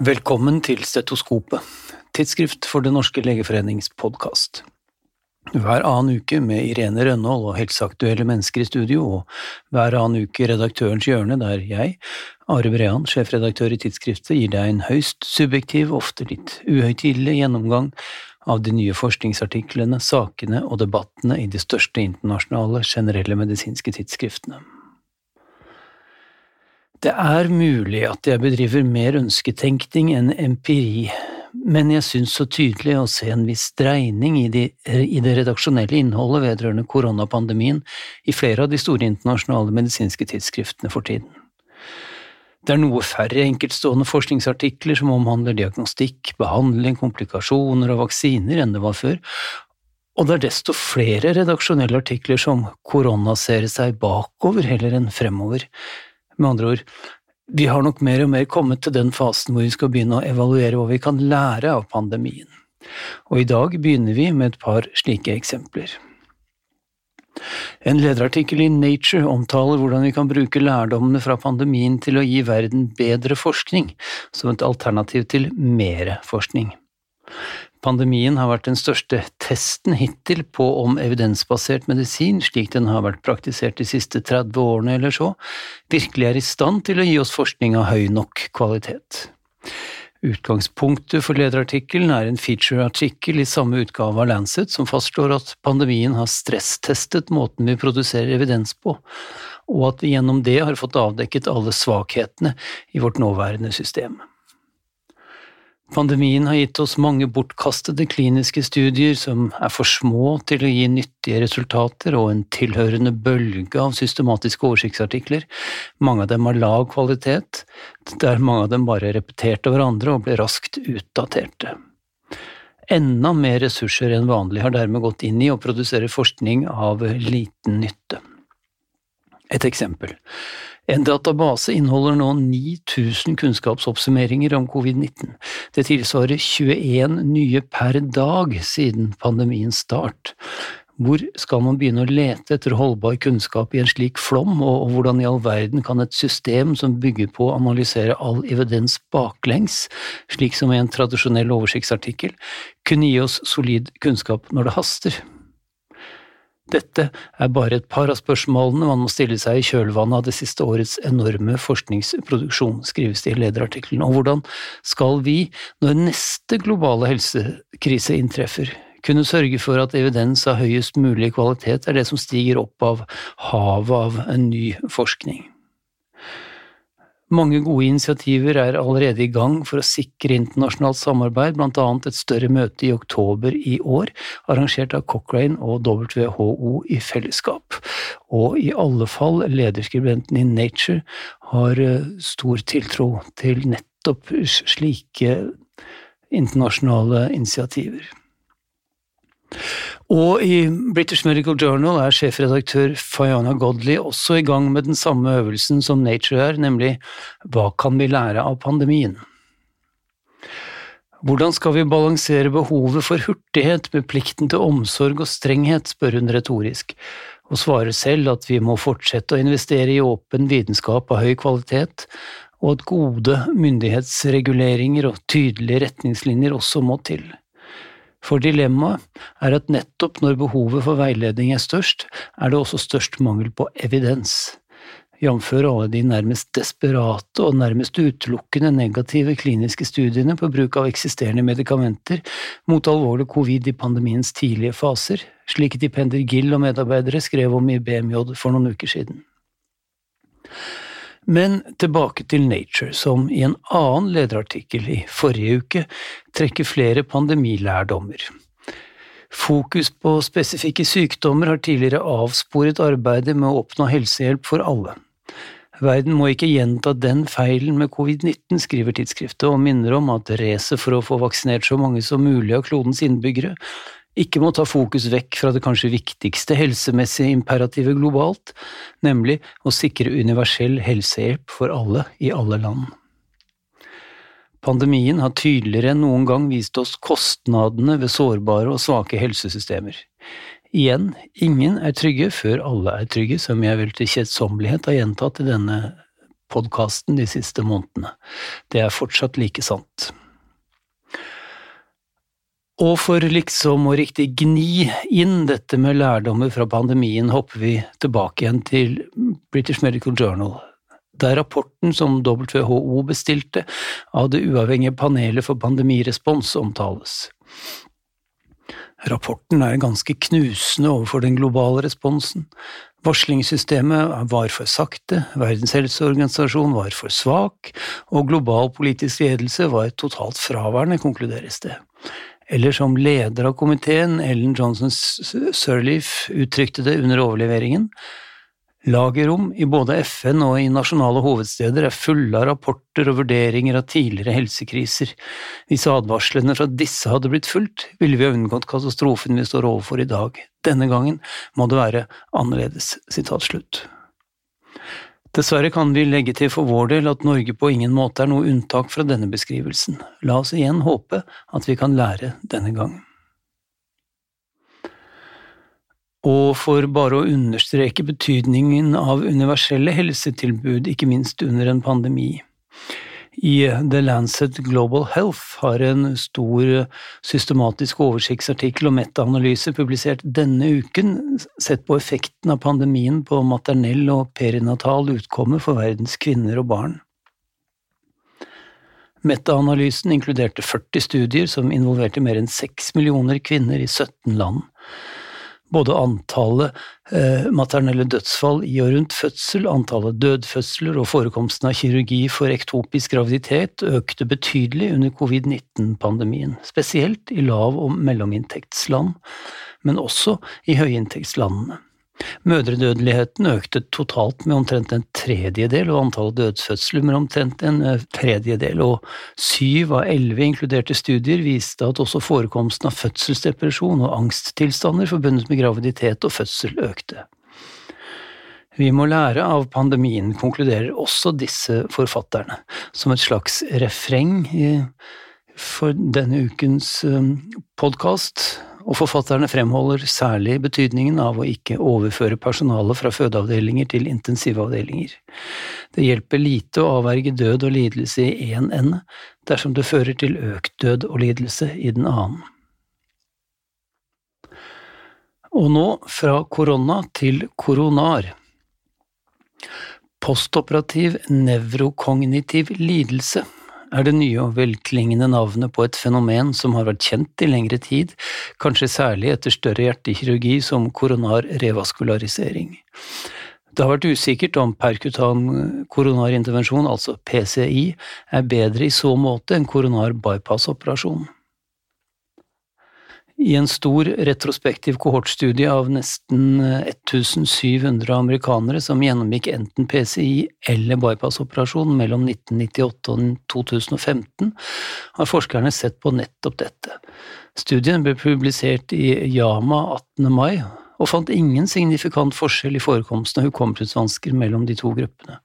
Velkommen til Stetoskopet, tidsskrift for Det norske legeforenings podkast. Hver annen uke med Irene Rønnold og helseaktuelle mennesker i studio, og hver annen uke Redaktørens hjørne, der jeg, Are Brean, sjefredaktør i tidsskriftet, gir deg en høyst subjektiv, ofte litt uhøytidelig gjennomgang av de nye forskningsartiklene, sakene og debattene i de største internasjonale generelle medisinske tidsskriftene. Det er mulig at jeg bedriver mer ønsketenkning enn empiri, men jeg syns så tydelig å se en viss dreining i, de, i det redaksjonelle innholdet vedrørende koronapandemien i flere av de store internasjonale medisinske tidsskriftene for tiden. Det er noe færre enkeltstående forskningsartikler som omhandler diagnostikk, behandling, komplikasjoner og vaksiner enn det var før, og det er desto flere redaksjonelle artikler som koronaserer seg bakover heller enn fremover, med andre ord, vi har nok mer og mer kommet til den fasen hvor vi skal begynne å evaluere hva vi kan lære av pandemien. Og i dag begynner vi med et par slike eksempler. En lederartikkel i Nature omtaler hvordan vi kan bruke lærdommene fra pandemien til å gi verden bedre forskning, som et alternativ til mere forskning. Pandemien har vært den største testen hittil på om evidensbasert medisin, slik den har vært praktisert de siste 30 årene eller så, virkelig er i stand til å gi oss forskning av høy nok kvalitet. Utgangspunktet for lederartikkelen er en featureartikkel i samme utgave av Lancet som fastslår at pandemien har stresstestet måten vi produserer evidens på, og at vi gjennom det har fått avdekket alle svakhetene i vårt nåværende system. Pandemien har gitt oss mange bortkastede kliniske studier som er for små til å gi nyttige resultater, og en tilhørende bølge av systematiske oversiktsartikler. Mange av dem har lav kvalitet, der mange av dem bare repeterte hverandre og ble raskt utdaterte. Enda mer ressurser enn vanlig har dermed gått inn i å produsere forskning av liten nytte. Et eksempel. En database inneholder nå 9000 kunnskapsoppsummeringer om covid-19. Det tilsvarer 21 nye per dag siden pandemiens start. Hvor skal man begynne å lete etter holdbar kunnskap i en slik flom, og hvordan i all verden kan et system som bygger på å analysere all evidens baklengs, slik som i en tradisjonell oversiktsartikkel, kunne gi oss solid kunnskap når det haster? Dette er bare et par av spørsmålene man må stille seg i kjølvannet av det siste årets enorme forskningsproduksjon, skrives det i lederartikkelen. Og hvordan skal vi, når neste globale helsekrise inntreffer, kunne sørge for at evidens av høyest mulig kvalitet er det som stiger opp av havet av en ny forskning? Mange gode initiativer er allerede i gang for å sikre internasjonalt samarbeid, annet et større møte i oktober i år, arrangert av Cochrane og WHO i fellesskap. Og i alle fall lederskribenten i Nature har eh, stor tiltro til nettopp slike internasjonale initiativer. Og i British Medical Journal er sjefredaktør Fayana Godley også i gang med den samme øvelsen som Nature er, nemlig Hva kan vi lære av pandemien? Hvordan skal vi balansere behovet for hurtighet med plikten til omsorg og strenghet, spør hun retorisk, og svarer selv at vi må fortsette å investere i åpen vitenskap av høy kvalitet, og at gode myndighetsreguleringer og tydelige retningslinjer også må til. For dilemmaet er at nettopp når behovet for veiledning er størst, er det også størst mangel på evidens, jf. alle de nærmest desperate og nærmest utelukkende negative kliniske studiene på bruk av eksisterende medikamenter mot alvorlig covid i pandemiens tidlige faser, slik Dipender Gill og medarbeidere skrev om i BMJ for noen uker siden. Men tilbake til Nature, som i en annen lederartikkel i forrige uke trekker flere pandemilærdommer. Fokus på spesifikke sykdommer har tidligere avsporet arbeidet med å oppnå helsehjelp for alle. Verden må ikke gjenta den feilen med covid-19, skriver tidsskriftet, og minner om at racet for å få vaksinert så mange som mulig av klodens innbyggere ikke må ta fokus vekk fra det kanskje viktigste helsemessige imperativet globalt, nemlig å sikre universell helsehjelp for alle i alle land. Pandemien har tydeligere enn noen gang vist oss kostnadene ved sårbare og svake helsesystemer. Igjen, ingen er trygge før alle er trygge, som jeg vel til kjedsommelighet har gjentatt i denne podkasten de siste månedene. Det er fortsatt like sant. Og for liksom å riktig gni inn dette med lærdommer fra pandemien, hopper vi tilbake igjen til British Medical Journal, der rapporten som WHO bestilte av det uavhengige panelet for pandemirespons omtales. Rapporten er ganske knusende overfor den globale responsen. Varslingssystemet var for sakte, Verdens helseorganisasjon var for svak, og global politisk ledelse var totalt fraværende, konkluderes det. Eller som leder av komiteen, Ellen Johnson Sirleaf, uttrykte det under overleveringen, Lagerrom i både FN og i nasjonale hovedsteder er fulle av rapporter og vurderinger av tidligere helsekriser. Hvis advarslene fra disse hadde blitt fulgt, ville vi ha unngått katastrofen vi står overfor i dag. Denne gangen må det være annerledes. Sitat. Dessverre kan vi legge til for vår del at Norge på ingen måte er noe unntak fra denne beskrivelsen. La oss igjen håpe at vi kan lære denne gangen. Og for bare å understreke betydningen av universelle helsetilbud, ikke minst under en pandemi. I The Lancet Global Health har en stor systematisk oversiktsartikkel og metaanalyse publisert denne uken sett på effekten av pandemien på maternell og perinatal utkomme for verdens kvinner og barn. Metaanalysen inkluderte 40 studier som involverte mer enn 6 millioner kvinner i 17 land. Både antallet eh, maternelle dødsfall i og rundt fødsel, antallet dødfødsler og forekomsten av kirurgi for ektopisk graviditet økte betydelig under covid-19-pandemien, spesielt i lav- og mellominntektsland, men også i høyinntektslandene. Mødredødeligheten økte totalt med omtrent en tredjedel, og antallet dødsfødsler med omtrent en eh, tredjedel, og syv av elleve inkluderte studier viste at også forekomsten av fødselsdepresjon og angsttilstander forbundet med graviditet og fødsel økte. Vi må lære av pandemien, konkluderer også disse forfatterne, som et slags refreng for denne ukens eh, podkast og forfatterne fremholder særlig betydningen av å ikke overføre personalet fra fødeavdelinger til intensivavdelinger. Det hjelper lite å avverge død og lidelse i én ende, dersom det fører til økt død og lidelse i den annen. Og nå fra korona til koronar. Postoperativ nevrokognitiv lidelse er det nye og velklingende navnet på et fenomen som har vært kjent i lengre tid, kanskje særlig etter større hjertekirurgi som koronar revaskularisering. Det har vært usikkert om perkutan koronarintervensjon, altså PCI, er bedre i så måte enn koronar bypass-operasjon. I en stor retrospektiv kohortstudie av nesten 1700 amerikanere som gjennomgikk enten PCI eller bypassoperasjon mellom 1998 og 2015, har forskerne sett på nettopp dette. Studien ble publisert i Yama 18. mai, og fant ingen signifikant forskjell i forekomsten av hukommelsesvansker mellom de to gruppene,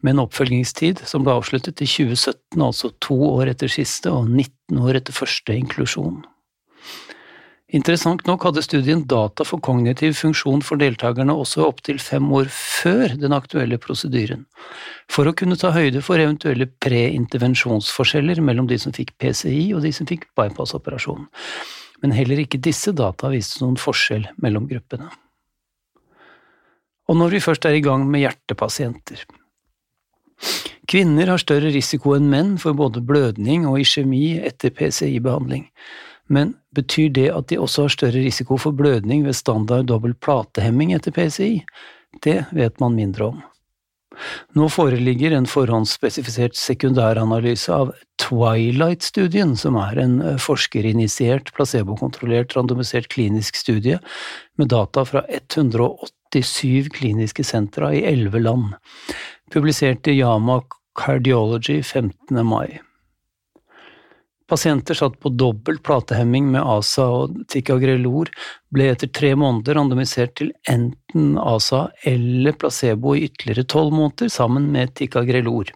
med en oppfølgingstid som ble avsluttet i 2017, altså to år etter siste og 19 år etter første inklusjon. Interessant nok hadde studien data for kognitiv funksjon for deltakerne også opptil fem år før den aktuelle prosedyren, for å kunne ta høyde for eventuelle preintervensjonsforskjeller mellom de som fikk PCI og de som fikk bypass-operasjon, Men heller ikke disse data viste noen forskjell mellom gruppene. Og når vi først er i gang med hjertepasienter. Kvinner har større risiko enn menn for både blødning og iskjemi etter PCI-behandling men betyr det at de også har større risiko for blødning ved standard dobbel platehemming etter PCI? Det vet man mindre om. Nå foreligger en forhåndsspesifisert sekundæranalyse av Twilight-studien, som er en eh, forskerinitiert, placebokontrollert, randomisert klinisk studie med data fra 187 kliniske sentra i elleve land, publisert i Yama Cardiology 15. mai. Pasienter satt på dobbelt platehemming med ASA og Ticagrelor ble etter tre måneder randomisert til enten ASA eller placebo i ytterligere tolv måneder sammen med Ticagrelor.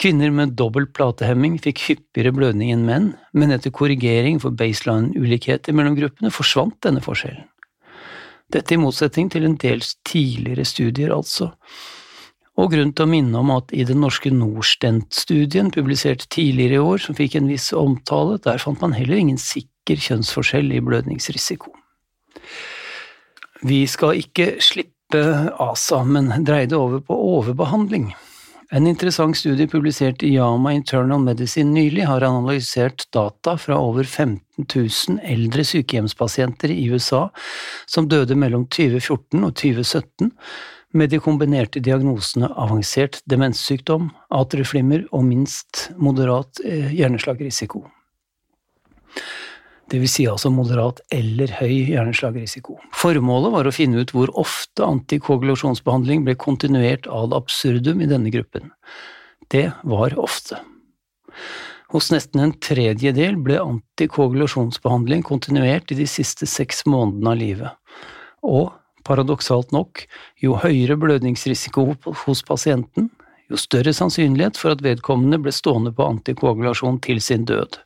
Kvinner med dobbelt platehemming fikk hyppigere blødning enn menn, men etter korrigering for baseline-ulikheter mellom gruppene forsvant denne forskjellen. Dette i motsetning til en del tidligere studier, altså. Og grunn til å minne om at i den norske Norstent-studien, publisert tidligere i år, som fikk en viss omtale, der fant man heller ingen sikker kjønnsforskjell i blødningsrisiko. Vi skal ikke slippe ASA, men dreie det over på overbehandling. En interessant studie publisert i Yama Internal Medicine nylig har analysert data fra over 15 000 eldre sykehjemspasienter i USA som døde mellom 2014 og 2017 med de kombinerte diagnosene avansert demenssykdom, atrieflimmer og minst moderat eh, hjerneslagrisiko det vil si altså moderat eller høy hjerneslagrisiko. Formålet var å finne ut hvor ofte antikoagulasjonsbehandling ble kontinuert ad absurdum i denne gruppen. Det var ofte. Hos nesten en tredjedel ble antikoagulasjonsbehandling kontinuert i de siste seks månedene av livet. Og paradoksalt nok, jo høyere blødningsrisiko hos pasienten, jo større sannsynlighet for at vedkommende ble stående på antikoagulasjon til sin død.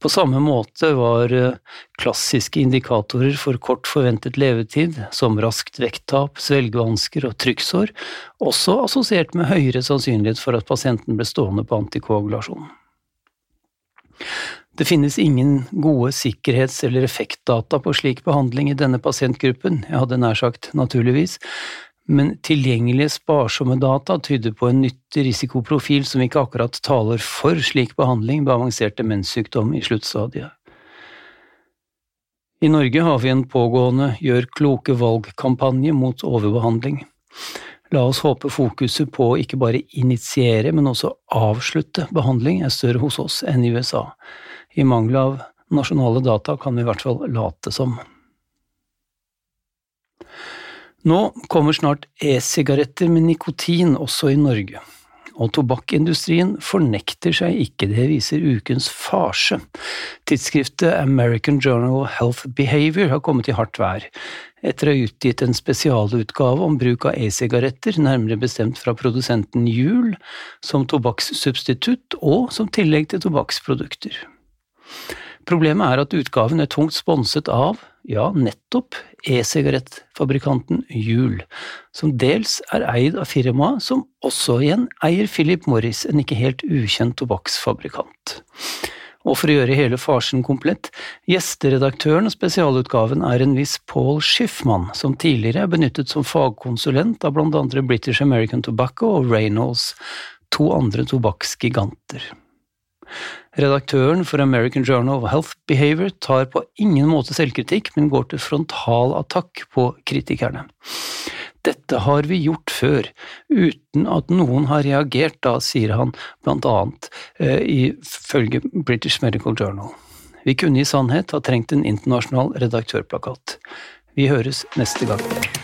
På samme måte var eh, klassiske indikatorer for kort forventet levetid, som raskt vekttap, svelgevansker og trykksår, også assosiert med høyere sannsynlighet for at pasienten ble stående på antikoagulasjon. Det finnes ingen gode sikkerhets- eller effektdata på slik behandling i denne pasientgruppen, jeg hadde nær sagt naturligvis, men tilgjengelige sparsomme data tyder på en nyttig risikoprofil som ikke akkurat taler for slik behandling ved avansert demenssykdom i sluttstadiet. I Norge har vi en pågående Gjør kloke valg-kampanje mot overbehandling. La oss håpe fokuset på ikke bare initiere, men også avslutte behandling er større hos oss enn i USA. I mangel av nasjonale data kan vi i hvert fall late som. Nå kommer snart e-sigaretter med nikotin også i Norge, og tobakkindustrien fornekter seg ikke, det viser ukens farse. Tidsskriftet American Journal of Health Behavior har kommet i hardt vær, etter å ha utgitt en spesialutgave om bruk av e-sigaretter, nærmere bestemt fra produsenten Juul, som tobakkssubstitutt og som tillegg til tobakksprodukter. Problemet er at utgaven er tungt sponset av, ja, nettopp e-sigarettfabrikanten Juul, som dels er eid av firmaet som også igjen eier Philip Morris, en ikke helt ukjent tobakksfabrikant. Og for å gjøre hele farsen komplett, gjesteredaktøren og spesialutgaven er en viss Paul Schiffman, som tidligere er benyttet som fagkonsulent av blant andre British American Tobacco og Reynolds, to andre tobakksgiganter. Redaktøren for American Journal of Health Behavior tar på ingen måte selvkritikk, men går til frontal attakk på kritikerne. Dette har vi gjort før, uten at noen har reagert da, sier han blant annet eh, ifølge British Medical Journal. Vi kunne i sannhet ha trengt en internasjonal redaktørplakat. Vi høres neste gang.